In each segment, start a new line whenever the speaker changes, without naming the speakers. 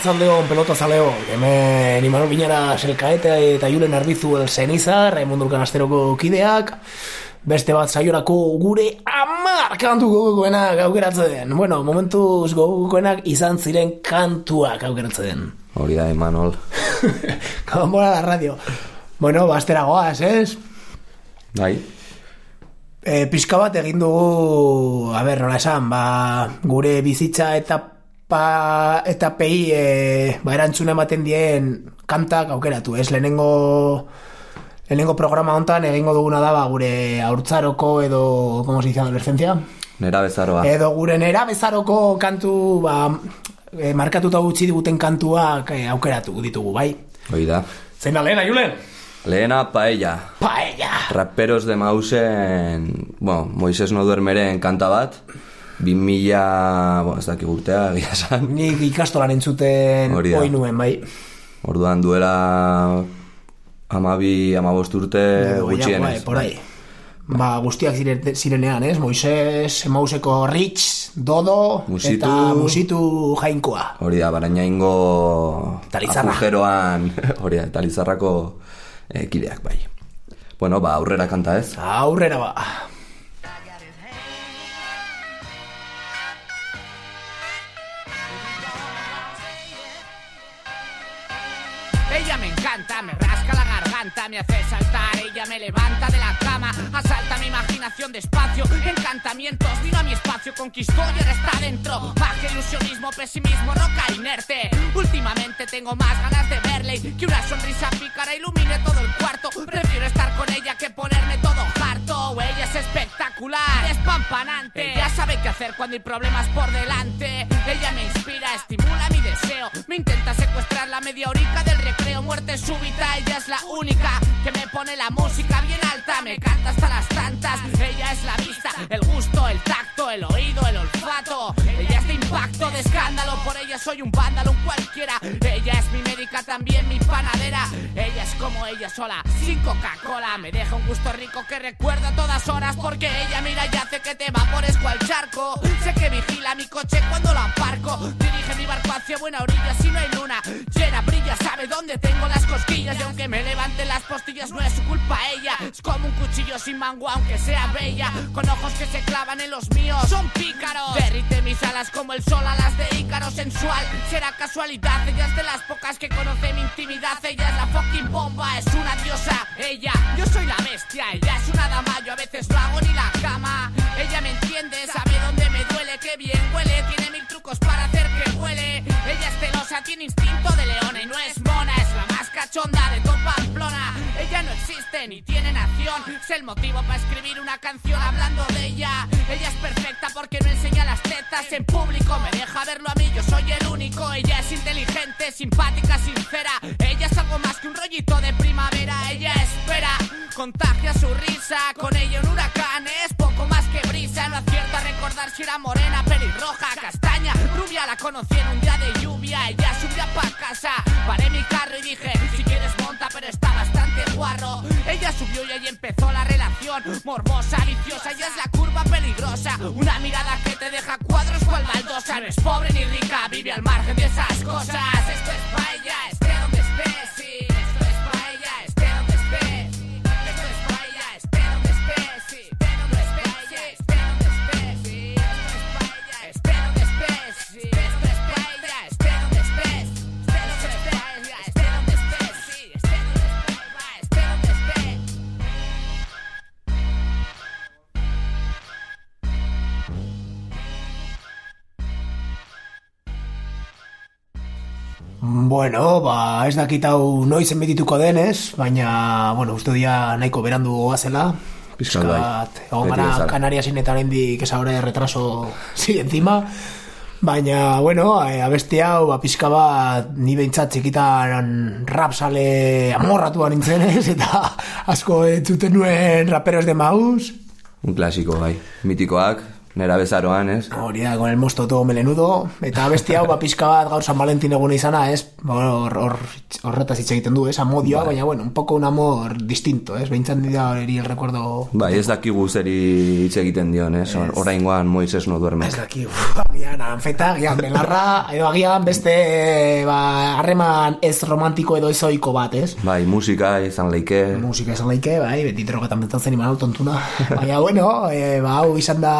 Arratzaldeon pelota zaleo, hemen Imanol Binara Selkaeta eta Julen Arbizu el Zeniza, Raimundo Urkanasteroko kideak, beste bat saiorako gure amar kantu gogokoenak aukeratzen. Bueno, momentuz gogokoenak izan ziren kantuak aukeratzen.
Hori da, Imanol.
Kanbora la radio. Bueno, bastera goaz, ez?
Bai,
E, pixka bat egin dugu, a ber, nola esan, ba, gure bizitza eta pa, eta pei e, ba, erantzuna ematen dien kantak aukeratu, ez? Lehenengo lehenengo programa hontan egingo duguna da ba, gure haurtzaroko edo, como se dice, adolescencia?
nera bezaroa.
Edo gure nera bezaroko kantu, ba, e, markatuta utzi diguten kantuak e, aukeratu ditugu, bai?
Hori da.
Zein da lehena, Julen?
Lehena, paella.
Paella!
Raperos de Mausen, bueno, Moises no duermeren kanta bat, 2000, bueno, ez dakik urtea, egia esan.
Nik ikastolan entzuten
Hori
nuen, bai.
Orduan duela amabi, amabost urte gutxienez.
bai, por ahí. Ba, guztiak ziren, zirenean, ez? Moises, Mauseko Rich, Dodo,
Musitu.
eta Musitu Jainkoa.
Hori da, baraina ingo
Talizarra.
agujeroan, hori da, talizarrako eh, kideak bai. Bueno, ba, aurrera kanta ez.
Aurrera ba.
Me rasca la garganta, me hace saltar, ella me levanta de la cama, asalta mi imaginación despacio, encantamientos, vino a mi espacio, conquistó y ahora está dentro, magia, ilusionismo, pesimismo, roca inerte, últimamente tengo más ganas de verle que una sonrisa pícara ilumine todo el cuarto, prefiero estar con ella que ponerme todo ella es espectacular, es pampanante, ella sabe qué hacer cuando hay problemas por delante, ella me inspira, estimula mi deseo, me intenta secuestrar la media horica del recreo, muerte súbita, ella es la única que me pone la música bien alta, me canta hasta las tantas, ella es la vista, el gusto, el tacto, el oído, el olfato, ella es de impacto, de escándalo, por ella soy un vándalo, un cualquiera, ella es mi médica, también mi panadera, ella es como ella sola, sin Coca-Cola, me deja un gusto rico que recuerda a todas horas, porque ella mira y hace que te evapores cual charco, sé que vigila mi coche cuando lo aparco, dirige mi barco hacia buena orilla si no hay luna, llena, brilla, sabe dónde tengo las cosquillas, y aunque me levanten las postillas no es su culpa ella, es como un cuchillo sin mango aunque sea bella, con ojos que se clavan en los míos, son pícaros, derrite mis alas como el sol a las de Ícaro sensual, será casualidad, ella es de las pocas que conoce mi intimidad, ella es la fucking bomba, es una diosa, ella, yo soy la bestia, ella es una dama, a veces no hago ni la cama, ella me entiende, sabe dónde me duele, que bien huele, tiene mil trucos para hacer que huele, ella es celosa, tiene instinto de leona y no es mona, es la más cachonda de toda Ella no existe ni tiene nación, es el motivo para escribir una canción hablando de ella, ella es perfecta porque no enseña las tetas en público, me deja verlo a mí, yo soy el único, ella es inteligente, simpática, sincera, ella es algo más que un rollito de primavera, ella espera, contagia su risa, con ella un huracán. Es poco más que brisa, no acierto a recordar si era morena, pelirroja, castaña, rubia, la conocí en un día de lluvia, ella subía pa' casa, paré mi carro y dije, si quieres ella subió y ahí empezó la relación, morbosa, viciosa, ella es la curva peligrosa, una mirada que te deja cuadros cual baldosa, no es pobre ni rica, vive al margen de esas cosas,
Bueno, ba, ez dakit hau noiz enbedituko denez, baina, bueno, uste dia nahiko berandu goazela.
Pixkat bai.
Pizkat, egon gara
bezala.
Kanariasin eta oraindik ez ahora de retraso sí, encima. Baina, bueno, eh, abesti hau, ba, pixka bat, ni behintzat txikitan rap sale amorratuan nintzen eta asko entzuten nuen raperos de maus.
Un klasiko, bai. Mitikoak, nera bezaroan, ez?
Hori da, con el mosto todo melenudo. Eta besti hau, ba, pixka bat gaur San Valentin egun izana, ez? Ba, Hor, hor, horretaz hitz egiten du, ez? Amodioa, baina, bueno, un poco un amor distinto, ez? Behintzan dira hori el recuerdo...
Bai, ez dakigu zeri hitz egiten dion, ez? Or- Oraingoan Moises no duerme.
Ez daki, uf, agian, anfeta, agian, belarra, edo agian beste, ba, harreman ez romantiko edo ez ohiko bat, ez?
Bai, musika izan leike.
Musika esan laike, bai, beti drogatan betatzen iman tontuna. Baina, bueno, e, ba, hau izan da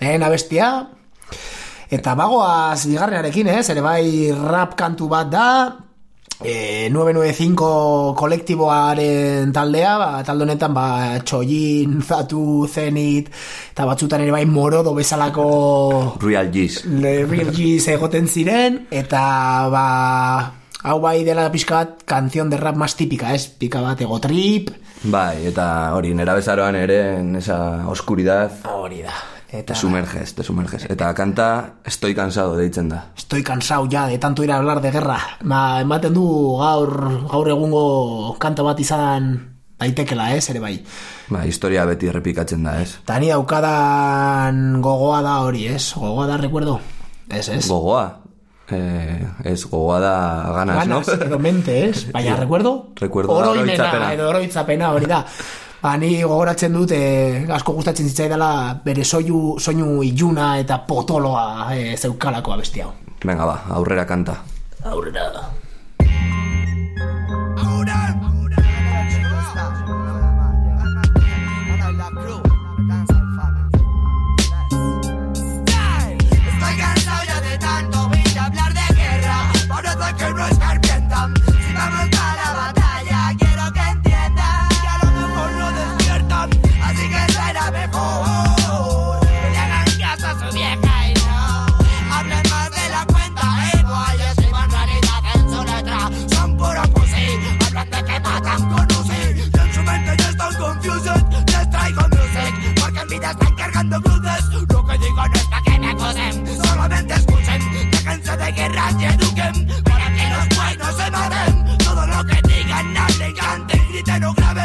lehen abestia. Eta bagoaz bigarrenarekin, ez? Ere bai rap kantu bat da, e, 995 kolektiboaren taldea, ba, talde honetan, ba, Txollin, Zatu, Zenit, eta batzutan ere bai Morodo bezalako
Real G's.
Le Real G's egoten ziren, eta ba, hau bai dela pixka bat kanzion de rap más típica, ez? Pika bat ego trip,
Bai, eta hori, nera bezaroan ere, en esa oscuridad,
hori da. Eta
te sumerges, te sumerges. Eta kanta, estoy cansado deitzen da.
estoy cansado ya de tanto ir a hablar de guerra. Ba, ematen du gaur, gaur egungo kanta bat izan daitekela, ez, ere bai.
Ba, historia beti errepikatzen da, ez?
Eta ni daukadan gogoa da hori, ez? Gogoa da, recuerdo? Ez, ez?
Gogoa. Eh, ez gogoa da ganas,
Ganas,
no?
edo mente, ez? Baina, recuerdo?
Recuerdo da
Oroimena,
oroitzapena.
edo oroitzapena, hori da. Ba, ni gogoratzen dut, eh, asko gustatzen zitzaidala bere soinu, soinu iluna eta potoloa eh, zeukalako abesti hau.
Venga, ba, aurrera kanta.
Aurrera.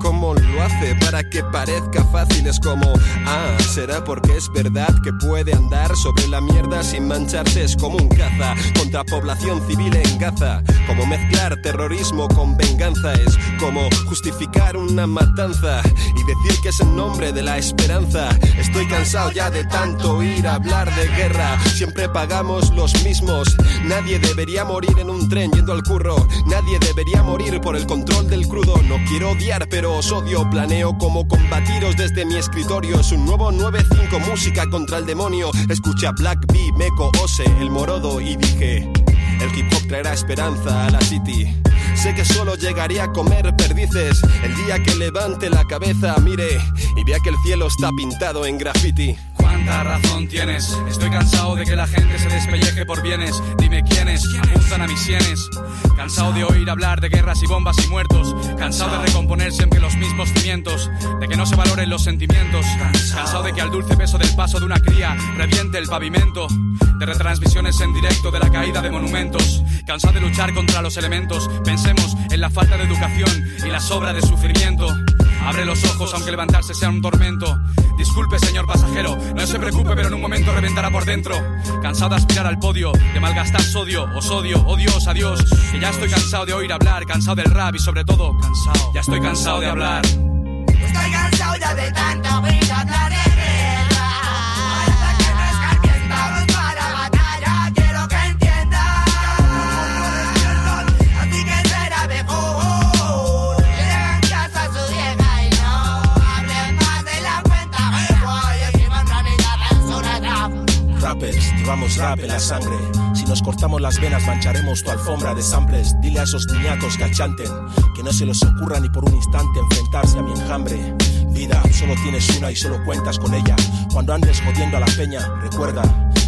¿cómo lo hace para que parezca fácil? Es como, ah, será porque es verdad que puede andar sobre la mierda sin mancharse. Es como un caza contra población civil en Gaza. Como mezclar terrorismo con venganza. Es como justificar una matanza y decir que es en nombre de la esperanza. Estoy cansado ya de tanto oír hablar de guerra. Siempre pagamos los mismos. Nadie debería morir en un tren yendo al curro. Nadie debería morir por el control del crudo. No quiero odiar, pero os odio. Planeo cómo combatiros desde mi escritorio. Es un nuevo 9-5 música contra el demonio. Escuché a Black B, Meco, Ose, el morodo y dije. El hip hop traerá esperanza a la city. Sé que solo llegaré a comer perdices el día que levante la cabeza, mire y vea que el cielo está pintado en graffiti.
¿Cuánta razón tienes? Estoy cansado de que la gente se despelleje por bienes. Dime quiénes apuntan a mis sienes. Cansado de oír hablar de guerras y bombas y muertos. Cansado de recomponer siempre los mismos cimientos. De que no se valoren los sentimientos. Cansado de que al dulce peso del paso de una cría reviente el pavimento. De retransmisiones en directo de la caída de monumentos. Cansado de luchar contra los elementos. Pensemos en la falta de educación y la sobra de sufrimiento. Abre los ojos aunque levantarse sea un tormento. Disculpe, señor pasajero, no se preocupe, pero en un momento reventará por dentro. Cansado de aspirar al podio, de malgastar sodio, os odio, oh Dios, adiós. Que ya estoy cansado de oír hablar, cansado del rap y sobre todo, cansado. Ya estoy cansado de hablar.
Estoy cansado ya de tanto oír hablar
llevamos la sangre. Si nos cortamos las venas, mancharemos tu alfombra de samples. Dile a esos niñatos que achanten que no se les ocurra ni por un instante enfrentarse a mi enjambre. Vida, solo tienes una y solo cuentas con ella. Cuando andes jodiendo a la peña, recuerda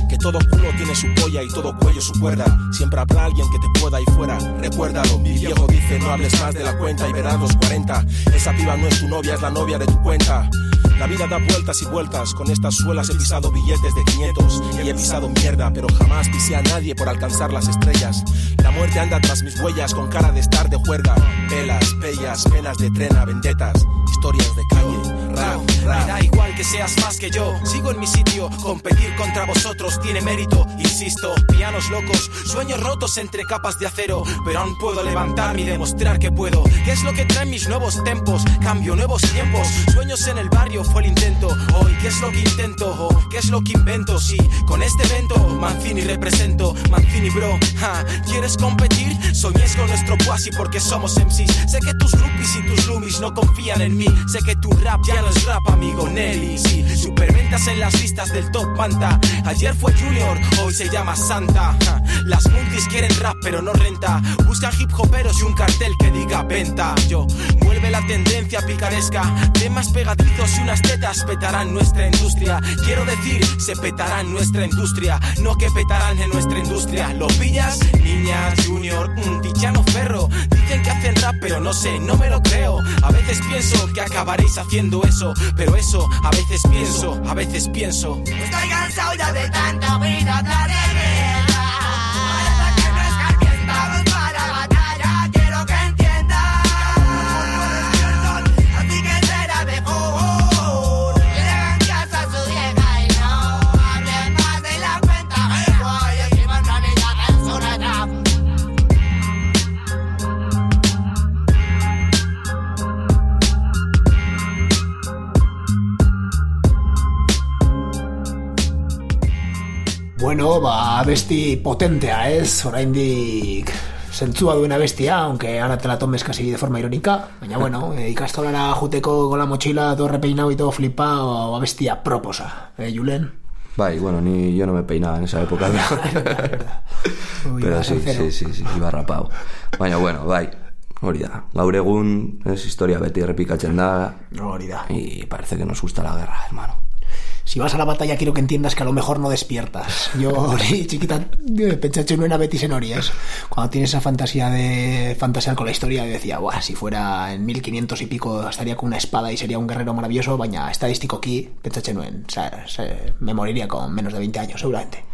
Que todo culo tiene su polla y todo cuello su cuerda. Siempre habrá alguien que te pueda ir fuera. Recuérdalo, mi viejo dice no hables más de la cuenta y verás los 40. Esa piba no es tu novia, es la novia de tu cuenta. La vida da vueltas y vueltas, con estas suelas he pisado billetes de 500 y he pisado mierda, pero jamás pisé a nadie por alcanzar las estrellas. La muerte anda tras mis huellas con cara de estar de juerga. Pelas, pellas, penas de trena, vendetas, historias de calle,
Me da igual que seas más que yo, sigo en mi sitio. Competir contra vosotros tiene mérito, insisto. Pianos locos, sueños rotos entre capas de acero. Pero aún puedo levantarme y demostrar que puedo. ¿Qué es lo que traen mis nuevos tempos? Cambio, nuevos tiempos. Sueños en el barrio fue el intento. Hoy, ¿qué es lo que intento? Oh, ¿Qué es lo que invento? Sí, con este evento, Mancini represento. Mancini, bro, ja, ¿quieres competir? Soñes con nuestro quasi porque somos MCs. Sé que tus groupies y tus roomies no confían en mí. Sé que tu rap ya no es rap, amigo Nelly. Sí, superventas en las listas del top panta. Ayer fue Junior, hoy se llama Santa. Las multis quieren rap, pero no renta. Buscan hip hoperos y un cartel que diga venta. Yo, vuelve la tendencia picaresca. Temas pegadizos y unas tetas petarán nuestra industria. Quiero decir, se petarán nuestra industria. No que petarán en nuestra industria. ¿Lo pillas? Niñas, Junior, un Tiziano Ferro. Dicen que hacen rap, pero no sé, no me lo creo. A veces pienso que acabaréis haciendo eso. Eso, a veces pienso, a veces pienso.
Estoy cansado ya de tanta vida, de
Bueno, ba, abesti potentea, ez? Oraindik zentzua duena bestia, aunque ahora te la tomes casi de forma irónica. Baina, bueno, eh, ikastolara juteko con la mochila, todo repeinado y todo flipado, abestia proposa. Eh, Julen?
Bai, bueno, ni yo no me peinaba en esa época.
Uy,
Pero sí, sí, sí, sí, iba rapado. Baina, bueno, bai, hori da. Gaur egun, es historia beti errepikatzen da,
Hori da.
y parece que nos gusta la guerra, hermano.
Si vas a la batalla quiero que entiendas que a lo mejor no despiertas. Yo, chiquita, eh, pentsatzen nuena beti zen hori, ez? Cuando tienes esa fantasía de fantasear con la historia, yo decía, Buah, si fuera en 1500 y pico estaría con una espada y sería un guerrero maravilloso, baina estadístico aquí, pentsatzen nuen, o sea, se- me moriría con menos de 20 años, seguramente.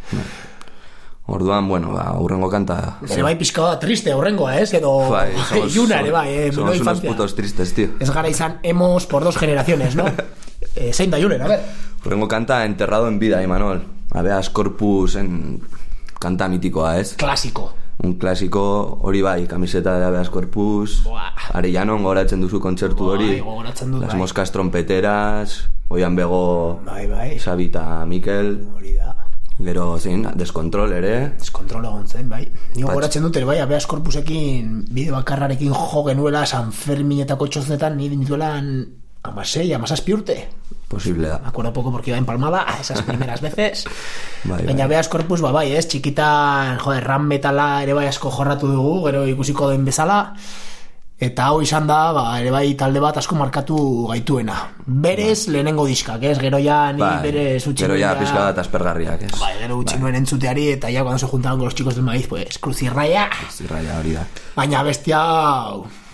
Orduan, bueno, ba, urrengo kanta...
Ere bai pixka bat triste, horrengoa, ez? Edo
Bai, somos,
iluna ere bai, eh,
somos
no
unos putos tristes, tío.
Ez gara izan hemos por dos generaciones, ¿no? eh, zein da a ver.
Urrengo kanta enterrado en vida, Imanol. Habeas corpus en kanta mitikoa, ez?
Clásico.
Un clásico hori bai, camiseta de Habeas Corpus,
Buah.
Arellanon goratzen duzu kontzertu
Bai,
hori.
gogoratzen dut,
Las
bai.
moscas trompeteras, Oian Bego,
Bai, bai.
Sabita Mikel,
Hori da.
gero zein, deskontrol ere.
Deskontrol egon zen, bai. Ni
Patx.
gogoratzen dute, bai, abeas korpusekin bide bakarrarekin jo genuela San Ferminetako txoznetan ni nituelan amasei, amasazpi urte.
Posible
Me
da.
acuerdo poco porque iba empalmada a esas primeras veces.
Bai,
Baina
bai.
beaz korpus, ba, bai, ez, txikitan, joder, ram metala ere bai asko jorratu dugu, gero ikusiko den bezala, eta hau izan da, ba, ere bai talde bat asko markatu gaituena. Berez, lehenengo diskak, ez, gero ja ni
Bai,
berez utzi
gero ja pizka bat aspergarriak, ez?
Bai, gero utzi nuen entzuteari, eta ja cuando se juntaban con los chicos del maíz, pues, cruzirraia,
Zirraia hori da.
baina bestia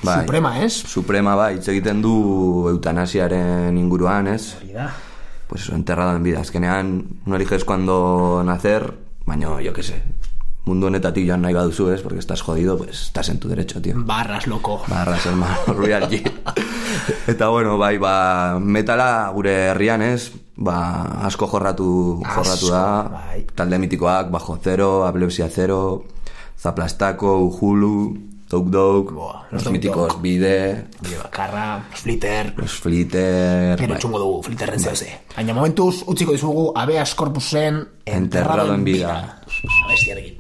Bai.
suprema, ez?
Suprema bai, hitz egiten du eutanasiaren inguruan, ez?
Hori da.
Pues eso, enterrado en vida. Azkenean, no eliges cuando nacer, baina, yo qué sé, mundu honetatik joan nahi baduzu, ez? Porque estás jodido, pues estás en tu derecho, tío.
Barras, loko.
Barras, hermano, realki. Eta bueno, bai, ba, metala gure herrian, ez? Ba, asko jorratu, jorratu da.
Bai.
Talde mitikoak, Bajo Zero, Ableusia Zero, Zaplastako, Uhulu, Dog Dog,
los
míticos. Bide,
Bide bakarra, flitter,
los Flitter...
Gero
bai.
txungo dugu, flitterren zeuze. Baina momentuz, utziko dizugu, abeas korpusen
Enterrado en vida.
Abestiarekin.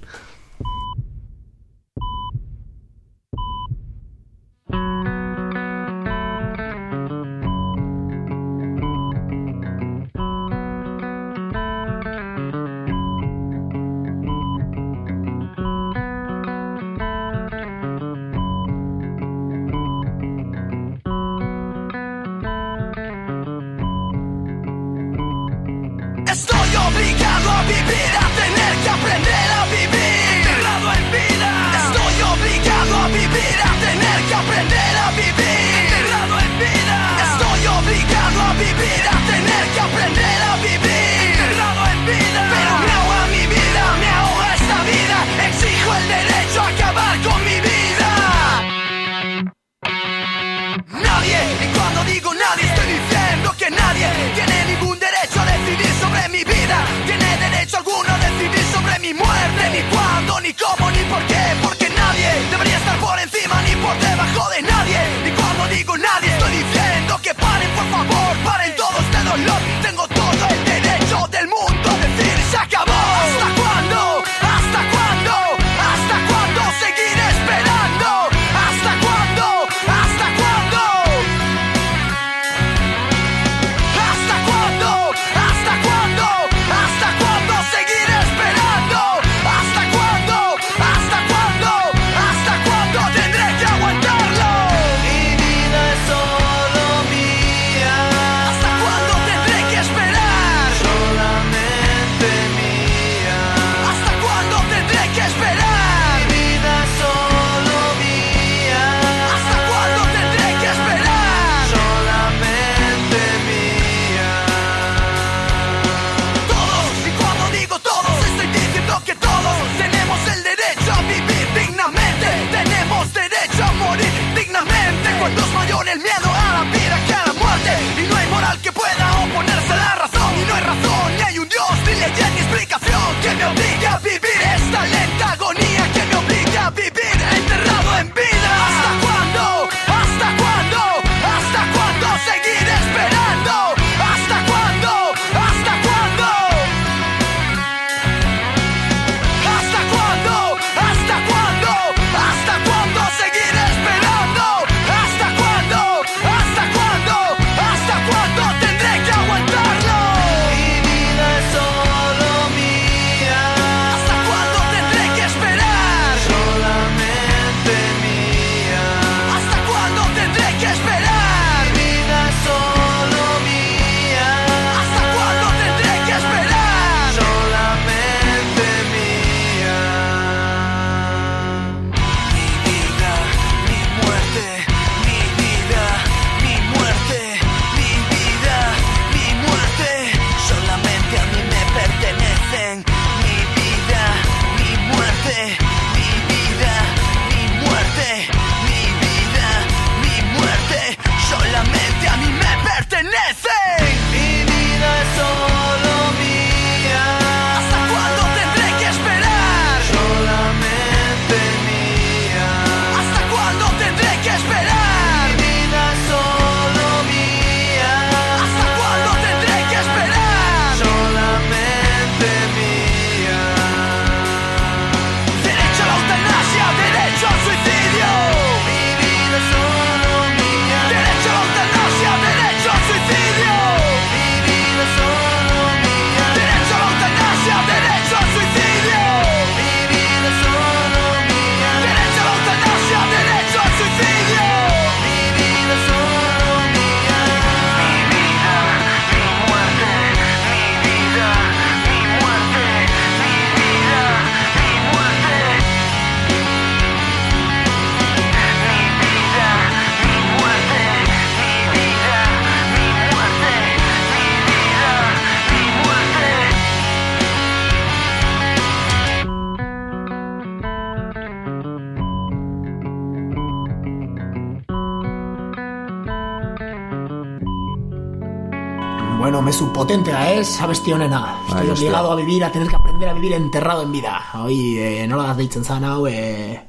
su potentea es ¿eh? abesti honena. Estoy Ay, obligado a vivir, a tener que aprender a vivir enterrado en vida. Hoy eh, no la has dicho en
hau, eh,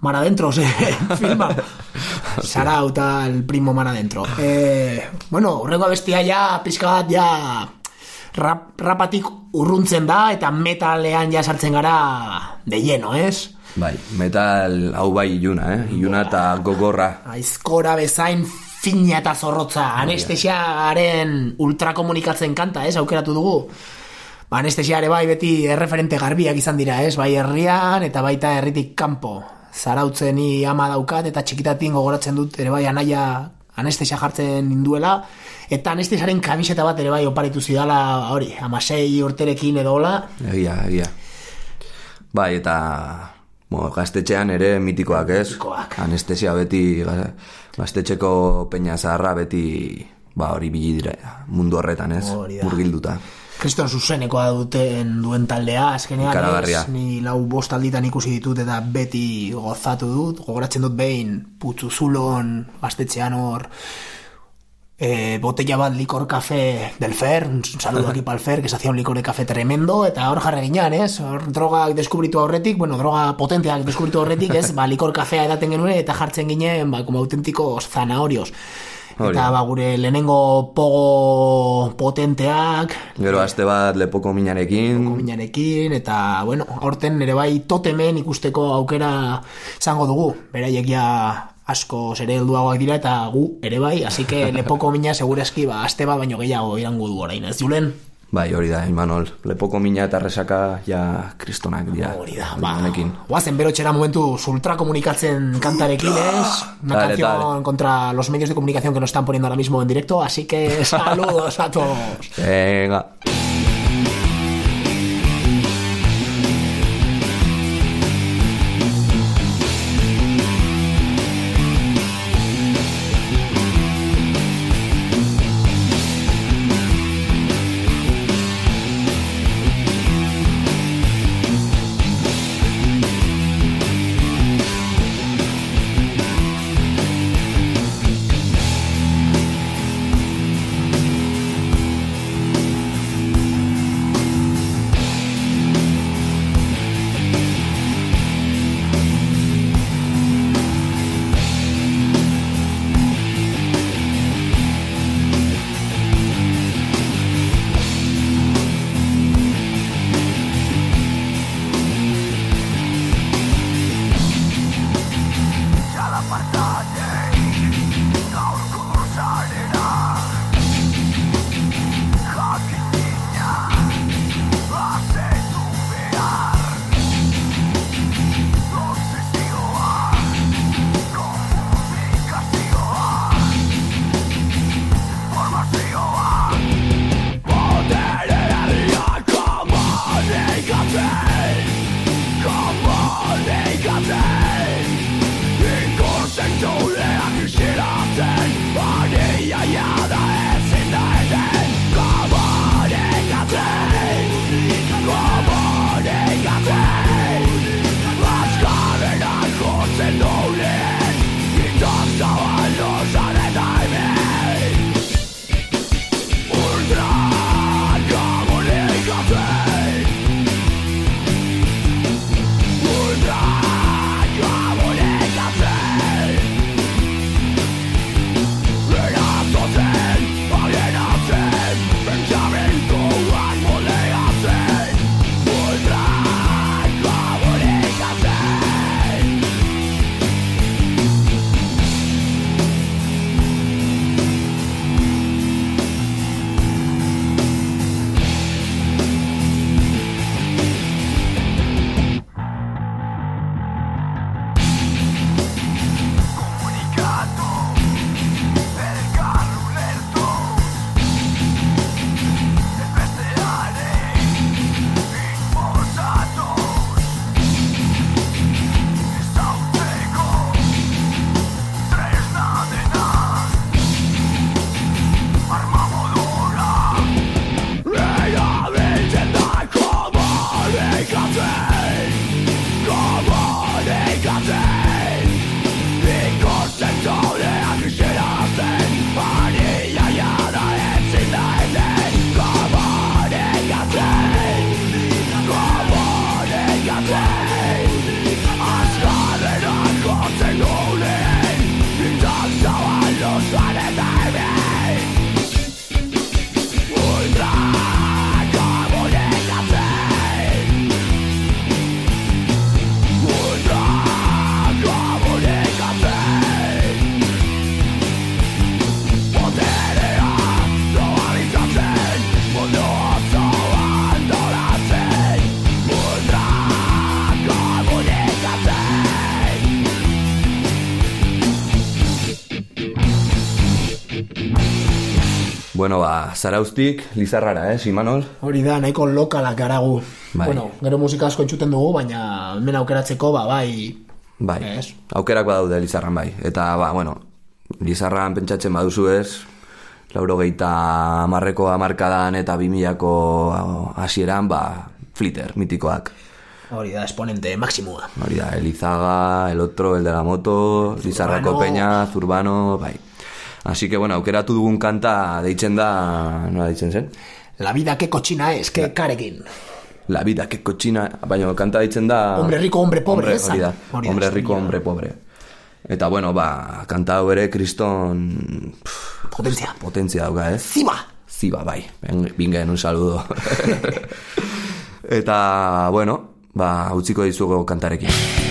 Mar adentro, se firma. Sarau, el primo mar adentro. Eh, bueno, urrengo abestia ya, pizka bat, ya... Rap, rapatik urruntzen da, eta metalean ja sartzen gara de lleno, es?
Bai, metal hau bai iluna, eh? Iluna eta gogorra.
Aizkora bezain fina eta zorrotza, anestesiaren ultrakomunikatzen kanta, ez, aukeratu dugu. Ba, anestesiare bai beti erreferente garbiak izan dira, ez, bai herrian eta baita herritik kanpo. Zarautzen ni ama daukat eta txikitatien gogoratzen dut ere bai anaia anestesia jartzen induela. Eta anestesiaren kamiseta bat ere bai oparitu zidala hori, amasei urterekin edo hola.
Egia, egia. Bai, eta bueno, gaztetxean ere mitikoak ez.
Mitikoak.
Anestesia beti, ga- gaztetxeko peña zaharra beti, ba hori bili dira, mundu horretan ez, murgilduta.
kriston zuzenekoa duten duen taldea, azkenean ez, ni lau bost alditan ikusi ditut eta beti gozatu dut, gogoratzen dut behin putzu zulon, gaztetxean hor, eh, botella bat licor café del Fer, un saludo aquí para el Fer, que se hacía un licor de café tremendo, eta hor jarri ginean, ez? Hor drogak deskubritu aurretik, bueno, droga potenteak deskubritu aurretik, ez? Ba, licor kafea edaten genuen eta jartzen ginen, ba, como auténticos zanahorios.
Hori.
Eta ba, gure lehenengo pogo potenteak,
Gero aste bat lepoko minarekin,
minarekin, eta, bueno, aurten nere bai totemen ikusteko aukera izango dugu. Beraiek ja asko zere helduagoak dira eta gu ere bai, así que lepoko mina segureski ba, aste bat baino gehiago irango du orain, ez Julen?
bai hori da, Imanol, lepoko mina eta resaka ja kristonak dira.
Hori da, ba,
Honekin.
guazen berotxera momentu ultracomunicatzen kantarekin, ez? Una
Dale,
canción
dale.
contra los medios de comunicación que nos están poniendo ahora mismo en directo, así que saludos a todos.
Venga.
Bueno, ba, zaraustik, lizarrara, eh, Simanol?
Hori da, nahiko lokalak garagu.
Bai.
Bueno, gero musika asko entzuten dugu, baina hemen aukeratzeko, ba, bai,
Bai,
Ez.
aukerak badaude Lizarran bai. Eta, ba, bueno, Lizarran pentsatzen baduzu ez, lauro geita marreko amarkadan eta bimilako hasieran, ba, flitter, mitikoak.
hori da, esponente maksimua.
Hori da, Elizaga, el otro, el de la moto, Lizarrako Peña, Zurbano, bai. Así que, bueno, aukeratu dugun kanta deitzen da, nola deitzen zen?
La vida que cochina es, que karekin.
La vida que cochina, baina kanta deitzen da...
Hombre rico, hombre pobre, esa.
hori da,
Hori da,
hombre rico, hombre pobre. Eta, bueno, ba, kanta hau ere kriston...
Potentzia.
Potentzia dauka, ez?
Ziba!
Ziba, bai. Bingen, un saludo. Eta, bueno, ba, utziko dizugu kantarekin.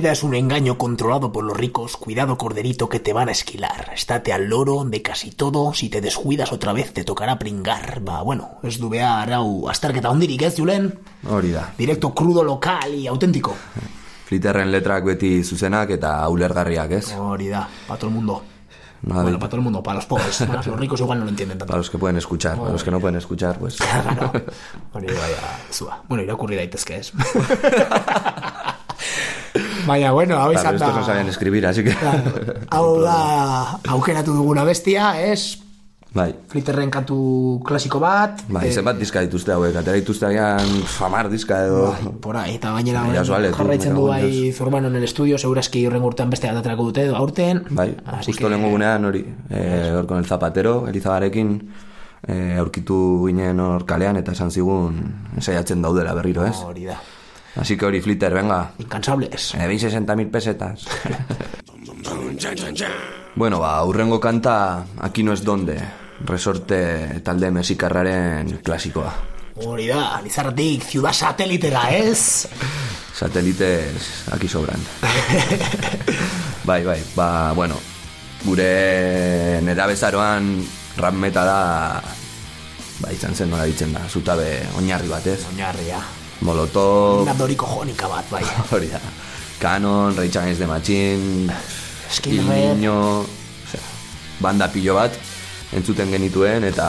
Vida es un engaño controlado por los ricos. Cuidado,
corderito, que te van a esquilar. Estate al loro de casi todo. Si te descuidas otra vez, te tocará pringar. Ba, bueno, ez du behar, hau, azterketa hondirik ez, Julen?
Hori da.
Directo, crudo, local y auténtico.
Flitterren letrak beti zuzenak eta ulergarriak, ez?
Hori da, para todo el mundo.
Nada,
Bueno, para todo el mundo, para los pobres. Para los ricos igual no lo entienden tanto.
Para los que pueden escuchar, para los que no pueden escuchar, pues...
Claro. Hori bai, zua. Bueno, irakurri daitezke ez. Baina, bueno, hau izan da...
estos no saben escribir, así que...
Claro. Hau da, aukeratu duguna bestia, ez?
Bai,
Flitterren kantu klasiko bat.
bai,
eh,
zenbat diska dituzte hauek, atera dituzte agian famar diska edo...
Bai, por ahí, eta gainera
Ja, suale, tu,
jarraitzen du bai Zurbano en el estudio, segurazki urren urtean beste atratrako dute edo aurten.
Bai,
Así
justo
que-
lehenko gunean hori, eh, hor con el zapatero, Elizabarekin, eh, aurkitu ginen hor kalean eta esan zigun saiatzen daudela berriro, ez?
Hori da.
Así que hori, Flitter, venga,
Incansables.
eh, 60.000 pesetas. bueno, ba, urrengo kanta, aquí no es donde, resorte talde mexikarraren klasikoa.
Hori da, Lizarratik ciudad satelitera, ez?
Satelites aquí sobran. bai, bai, ba, bueno, gure nerabezaroan rap metala ba, izan zen nola ditzen da, zutabe oinarri bat, ez?
Oinarria.
Molotov,
Nadoriko jonika bat, bai.
hori da, Canon, Rage Against the Machine,
Skinhead.
Niño, osea, banda pilo bat, entzuten genituen, eta,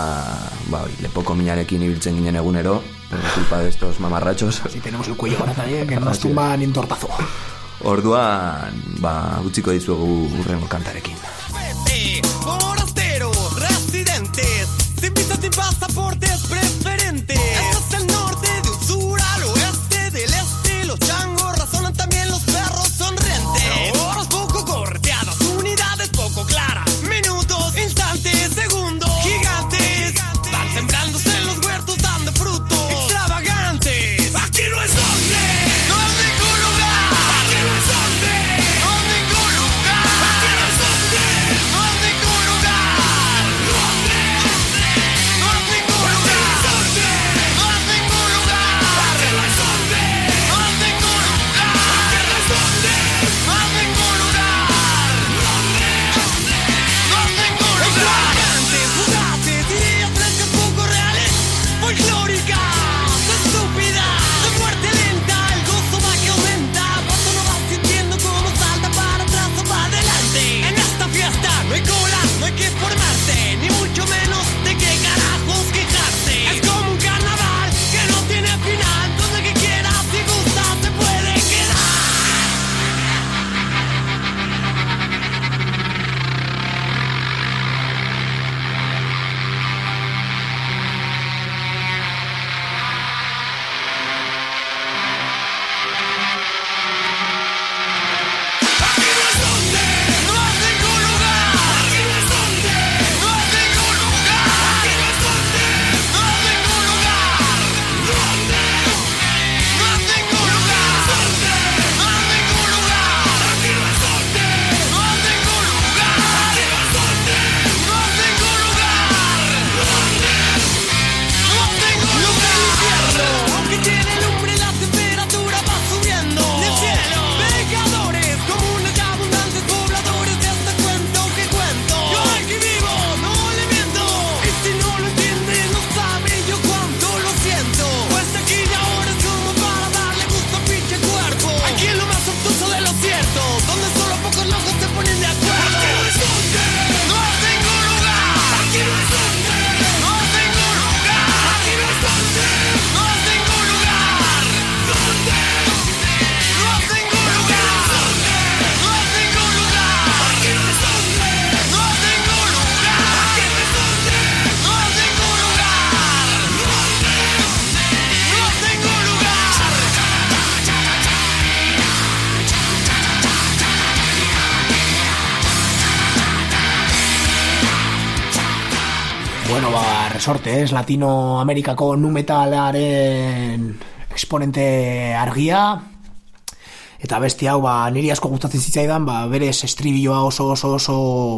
ba, hori, lepoko minarekin ibiltzen ginen egunero, por culpa de estos mamarrachos.
Si tenemos el cuello ahora también, que nos tumban en tortazo.
Orduan, ba, utziko dizuegu urrengo kantarekin.
Eh, forasteros, residentes, sin visa, sin pasaportes preferentes.
Resorte, ez? Latinoamerikako nu metalaren exponente argia. Eta beste hau, ba, niri asko gustatzen zitzaidan, ba, berez estribilloa oso oso oso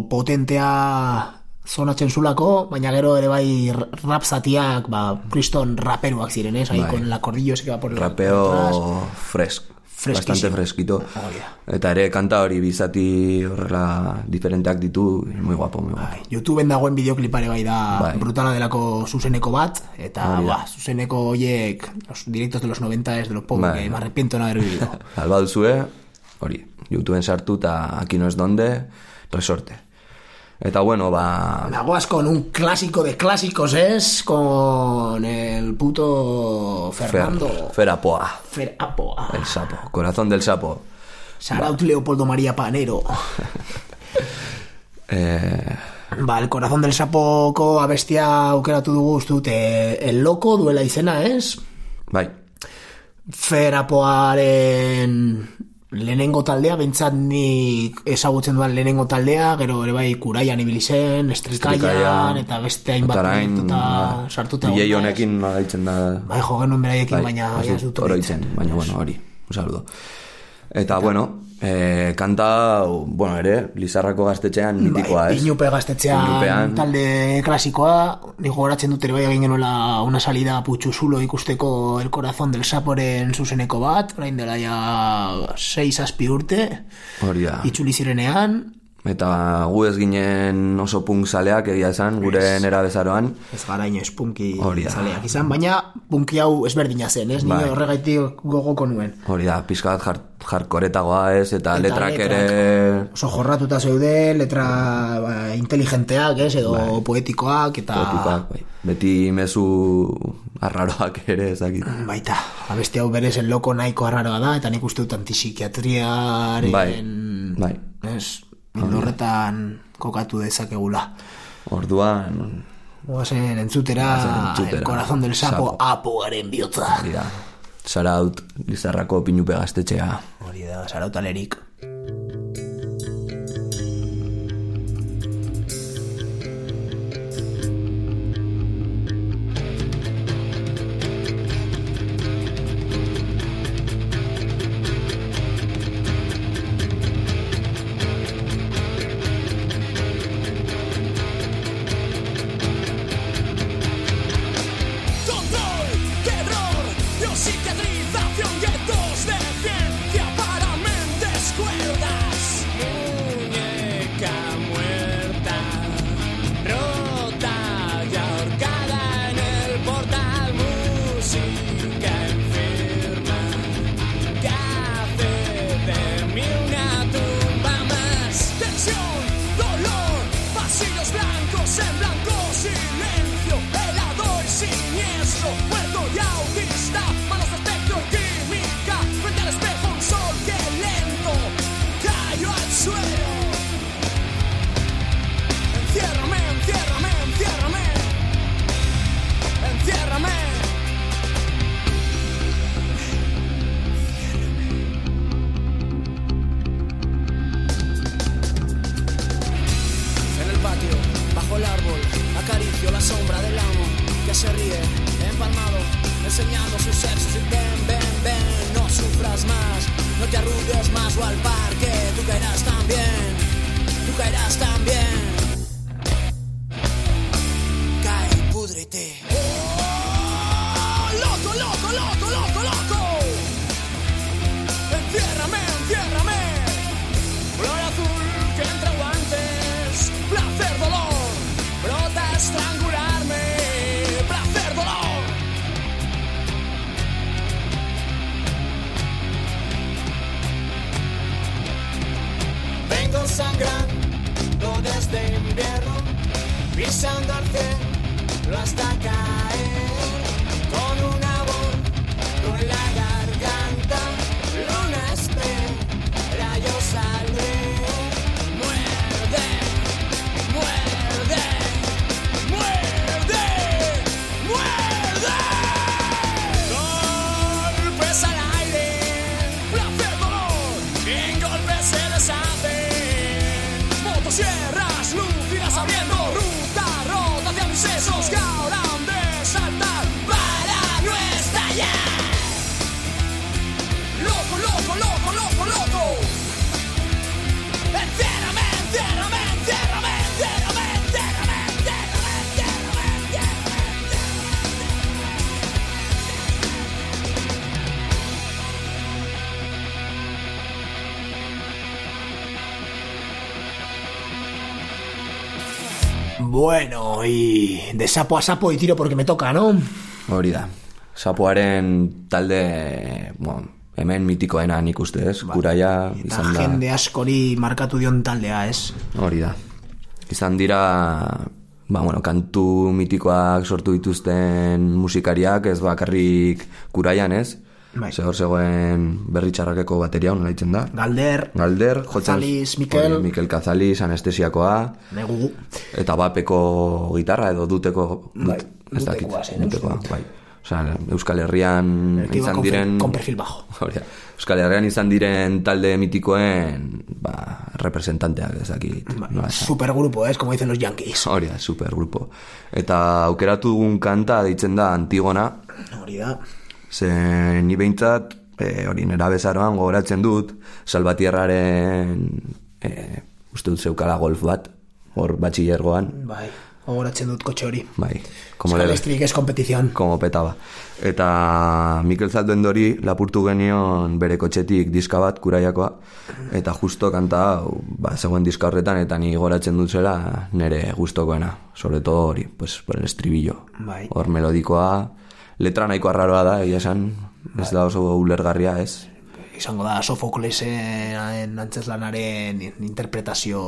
potentea zonatzen zulako, baina gero ere bai rap zatiak, ba, kriston raperuak ziren, ez? Ahí
Bai.
con el acordillo ese que va por el...
Rapeo fresk. Bastante fresquito.
Hori da.
Eta ere kanta hori bizati horrela diferenteak ditu, muy guapo, muy guapo.
Bai, YouTubeen dagoen bideoklipare bai da
Bai.
brutala delako zuzeneko bat, eta
Hori da.
ba, zuzeneko hoiek, los directos de los 90 es de los pocos
Bai.
que me arrepiento no haber vivido.
Alba duzue, hori, YouTubeen sartu eta aquí no es donde, resorte. Eta bueno, ba...
Nagoas con un clásico de clásicos, es con el puto Fernando
Fer, Ferapoa,
Fer Apoa.
el sapo, corazón del sapo.
Saraut Leopoldo María Panero.
Eh,
Ba, el corazón del sapoko abestia aukeratu dugu uste eh, el loco duela izena, ez?
bai,
Ferapoaren lehenengo taldea, bentsat nik ezagutzen duan lehenengo taldea, gero ere bai kuraian ibili zen, estrikaian, eta beste hainbat
eta
proiektuta
ba,
sartuta. Naiz.
honekin gaitzen da...
Bai, jo genuen beraiekin,
bai,
baina
ez dut oroitzen, baina bueno, hori, un saludo. Eta bueno, eh, kanta, bueno, ere, Lizarrako gaztetxean mitikoa, ez?
Bai, Inupe gaztetxean
Inupean.
talde klasikoa, nik gogoratzen dut ere bai egin genuela una salida putxuzulo ikusteko El Corazón del Saporen zuzeneko bat, orain dela ja 6 azpi urte,
Hori da.
itzuli zirenean,
Eta gu ez ginen oso punk zaleak egia esan, gure nera bezaroan.
ez gara inoiz punki zaleak izan, baina punki hau ezberdina zen, ez?
Bai.
Ni horregaitik gogoko nuen.
Hori da, pizka bat jar, jarkoretagoa ez, eta,
Eta
letrak ere...
Oso jorratuta zeude, letra ba, inteligenteak, ez? Edo poetikoak, eta...
Poetikoak, bai. Beti mezu arraroak ere ezakit.
Baita, abesti hau berez el loko nahiko arraroa da, eta nik uste dut antipsikiatriaren...
Bai, bai.
Ez, horretan kokatu dezakegula.
Orduan,
Goazen entzutera,
entzutera.
el corazón del sapo,
Sapo.
apoaren bihotza.
hori da, Saraut Lizarrako pinupe gaztetxea.
Hori da, sarautalerik.
Control, acaricio la sombra del amo que se ríe, empalmado, enseñando su sexo. Y ven, ven, ven, no sufras más, no te arrugues más o al parque, tú caerás también, tú caerás también. pensando al lo hasta acá.
Bueno, y de sapo a sapo y tiro porque me toca, ¿no?
Hori da. Sapoaren talde, bueno, hemen mitikoena nik uste ez, kuraia
Eta
izan da.
jende askori markatu dion taldea, ez?
Hori da. Izan dira, ba, bueno, kantu mitikoak sortu dituzten musikariak, ez bakarrik kuraian, ez?
Bai.
Ze hor zegoen berri txarrakeko bateria, honen laitzen da.
Galder,
Galder.
Cazalis, Mikel.
Hori, Mikel Cazalis, anestesiakoa,
negugu.
eta bapeko gitarra edo duteko...
Bai,
ez dakit,
dutekoa
bai. Osea, Euskal Herrian
tío
izan
con,
diren...
con perfil bajo.
Hori da. Euskal Herrian izan diren talde mitikoen ba, representanteak ez dakit. esan.
Supergrupo, ¿es? Como dicen los yankees.
Hori da, supergrupo. Eta aukeratu dugun kanta deitzen da Antigona,
Hori da.
Ze ni behintzat, e, hori nera bezaroan gogoratzen dut, Salvatierraren, e, uste dut zeukala golf bat, hor batxillergoan,
Bai, gogoratzen dut kotxe hori.
bai, como
Euskal es competición.
como petaba. Eta Mikel Zaldendori lapurtu genion bere kotxetik diska bat kuraiakoa, eta justo kanta hau, ba, zegoen diska horretan, eta ni goratzen dut zela nere gustokoena, sobre todo hori, pues, por el estribillo.
Bai.
Hor melodikoa, letra nahiko arraroa da, egia esan, ez da oso ulergarria, ez?
Izango da Sofoklesen antzeslanaren interpretazio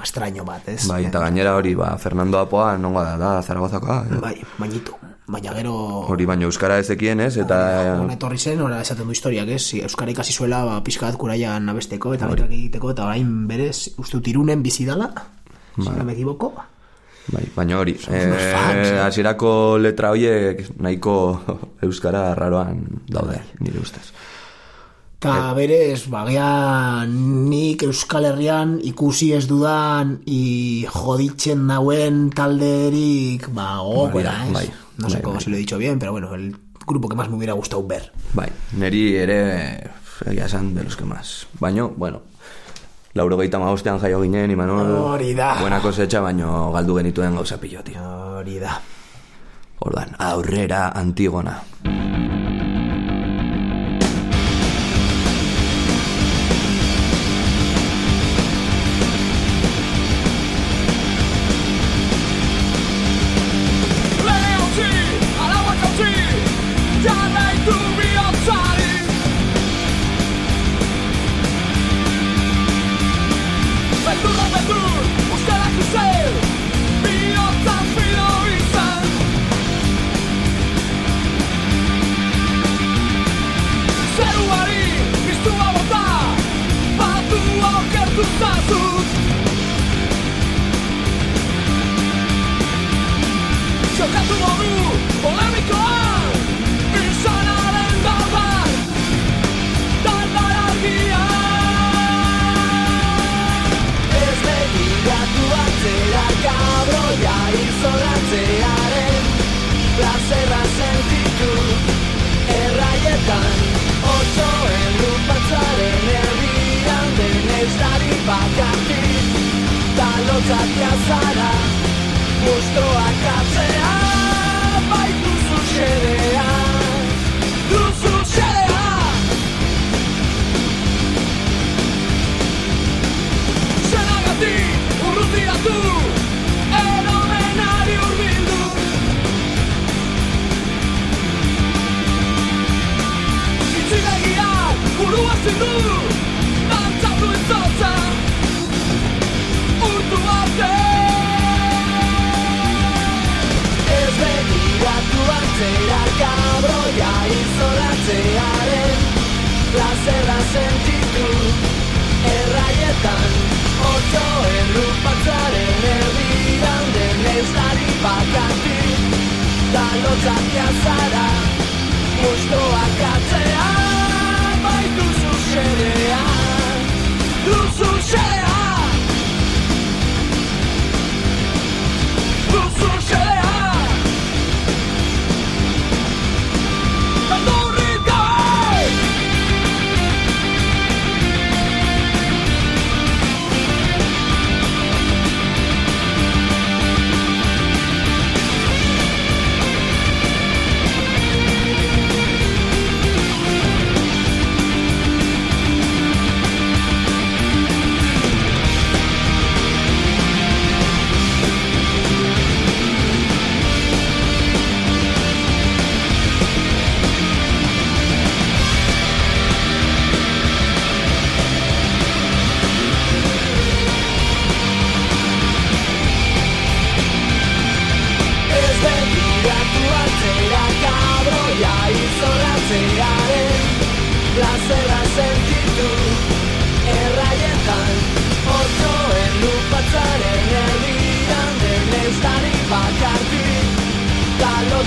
extraño bat, ez?
Bai, eta gainera hori, ba, Fernando Apoa, nongo da, da, Zaragozakoa?
Bai, bainitu. Baina gero...
hori baino euskara ezekien, ez? Eta
Hona etorri zen, ora esaten du historiak, ez? Euskara ikasi zuela, ba, pixka bat kuraian abesteko, eta letrak egiteko, eta orain berez, uste dut irunen bizi dala, si no me equivoco.
Bai, baina hori,
fans,
eh,
eh.
hasierako letra horiek nahiko euskara arraroan daude, nire ustez.
Eta berez, bagia nik Euskal Herrian ikusi ez dudan i joditzen nauen talderik, ba, gogokoena,
Bai,
ez?
bai,
no sé
bai,
cómo
bai.
si lo he dicho bien, pero bueno, el grupo que más me hubiera gustado ver.
Bai, neri ere, egia esan, de los que más. Baino, bueno, lauro gehieta magostean jaio ginen, Imanol,
Hori da.
buena kosecha, baino galdu genituen gauza pillo, tio.
Hori da.
Ordan, aurrera Antigona.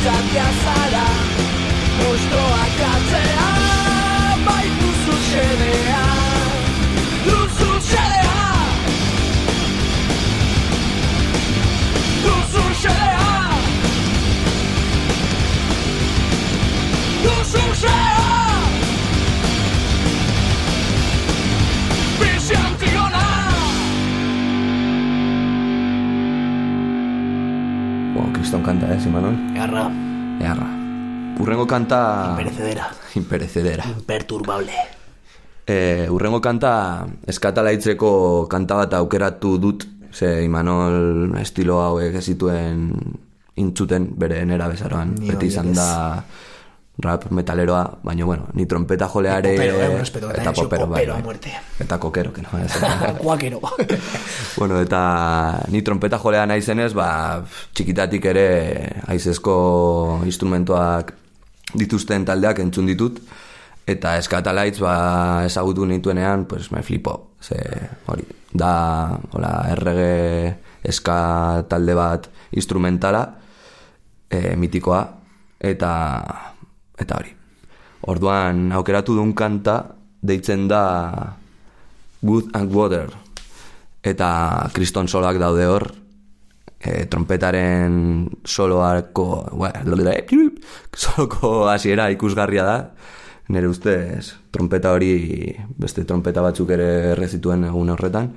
sabías a
la Kriston kanta, ez, Imanol?
Garra,
Earra. Urrengo kanta...
perecedera,
Imperecedera.
imperturbable.
E, urrengo kanta eskatalaitzeko kanta bat aukeratu dut, ze Imanol estilo hauek ez zituen intzuten bere nera bezaroan. Beti izan
ez.
Rap metaleroa, baina bueno, ni trompeta joleare...
Popero, eh, respeto, eta
eta popero, bai, bai.
muerte.
Eta kokero, que no.
Kuakero.
bueno, eta ni trompeta jolea naizenez, ba, txikitatik ere aizezko instrumentoak dituzten taldeak entzun ditut, eta eskatalaitz ba, ezagutu nituenean, pues me flipo. Ze, hori, da, hola, errege eska talde bat instrumentala, e, mitikoa, eta, eta hori. Orduan, aukeratu duen kanta, deitzen da Good and Water, eta kriston soloak daude hor, e, trompetaren soloako, bueno, soloko hasiera ikusgarria da, nire ustez trompeta hori beste trompeta batzuk ere errezituen egun horretan,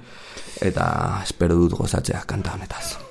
eta espero dut gozatzea kanta honetaz.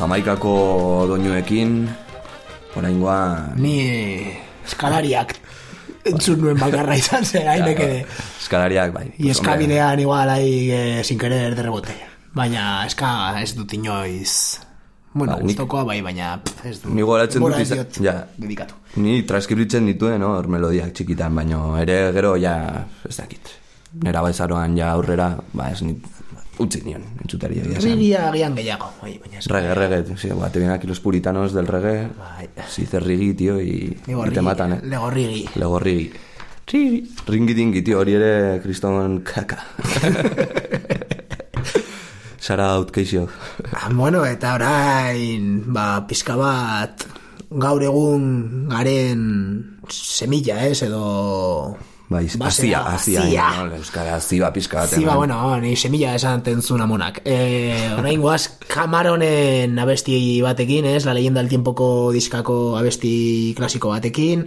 Jamaikako doinuekin, oraingoa...
Ni eskalariak entzun nuen bakarra izan zen, hain ere.
Eskalariak, bai.
Y eskabidean igual ahí eh, sin querer de rebote. Baina eska ez dut inoiz... Bueno,
Ba,
gustokoa bai, baina pff, ez dut.
Ni goratzen dut izan, ja,
dedikatu.
ni transkribitzen dituen, hor melodiak txikitan, baino ere gero ja, ez dakit. Nera baizaroan ja aurrera, ba ez nit, utzi nion, entzutari egia esan.
Rigia agian gehiago, bai, baina ez.
Reggae, reggae, sí, ba, te vienen aquí los puritanos del reggae,
Bai.
si dices rigi, tío, y, y
Legorrigi,
te matan, eh.
Legorrigi.
Legorrigi. Rigi. Ringi dingi, tío, hori ere kriston kaka. Sara outkeixo.
Ah, bueno, eta orain, ba, pizka bat gaur egun garen semilla, ez, edo...
Bai, azia, azia,
azia.
no, euskara azia pizka bat.
Ziba, bueno, ni semilla esan tentzun amonak. E, orain guaz, Camaronen abesti batekin, ez? La leyenda del tiempoko diskako abesti klasiko batekin.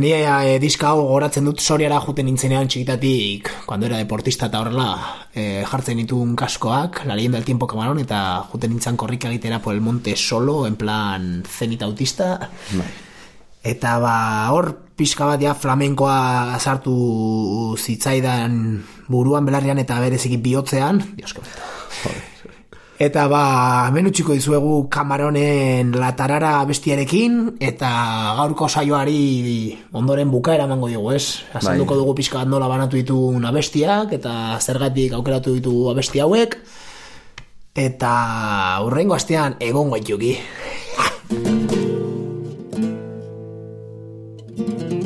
Ni e, diska hau goratzen dut soriara juten nintzenean txikitatik, cuando era deportista eta horrela, e, jartzen ditun kaskoak, la leyenda del tiempo Camaron, eta juten nintzen korrika egitera por el monte solo, en plan zenit autista. Eta ba, hor pixka bat ja flamenkoa sartu zitzaidan buruan belarrian eta bereziki bihotzean. Dios, que Eta ba, hemen utziko dizuegu Kamaronen latarara bestiarekin, eta gaurko saioari ondoren bukaera emango diogu, ez? Azalduko
Bai.
dugu pixka bat nola banatu ditun abestiak, eta zergatik aukeratu ditu abesti hauek, eta urrengo astean egon gaituki.
thank you.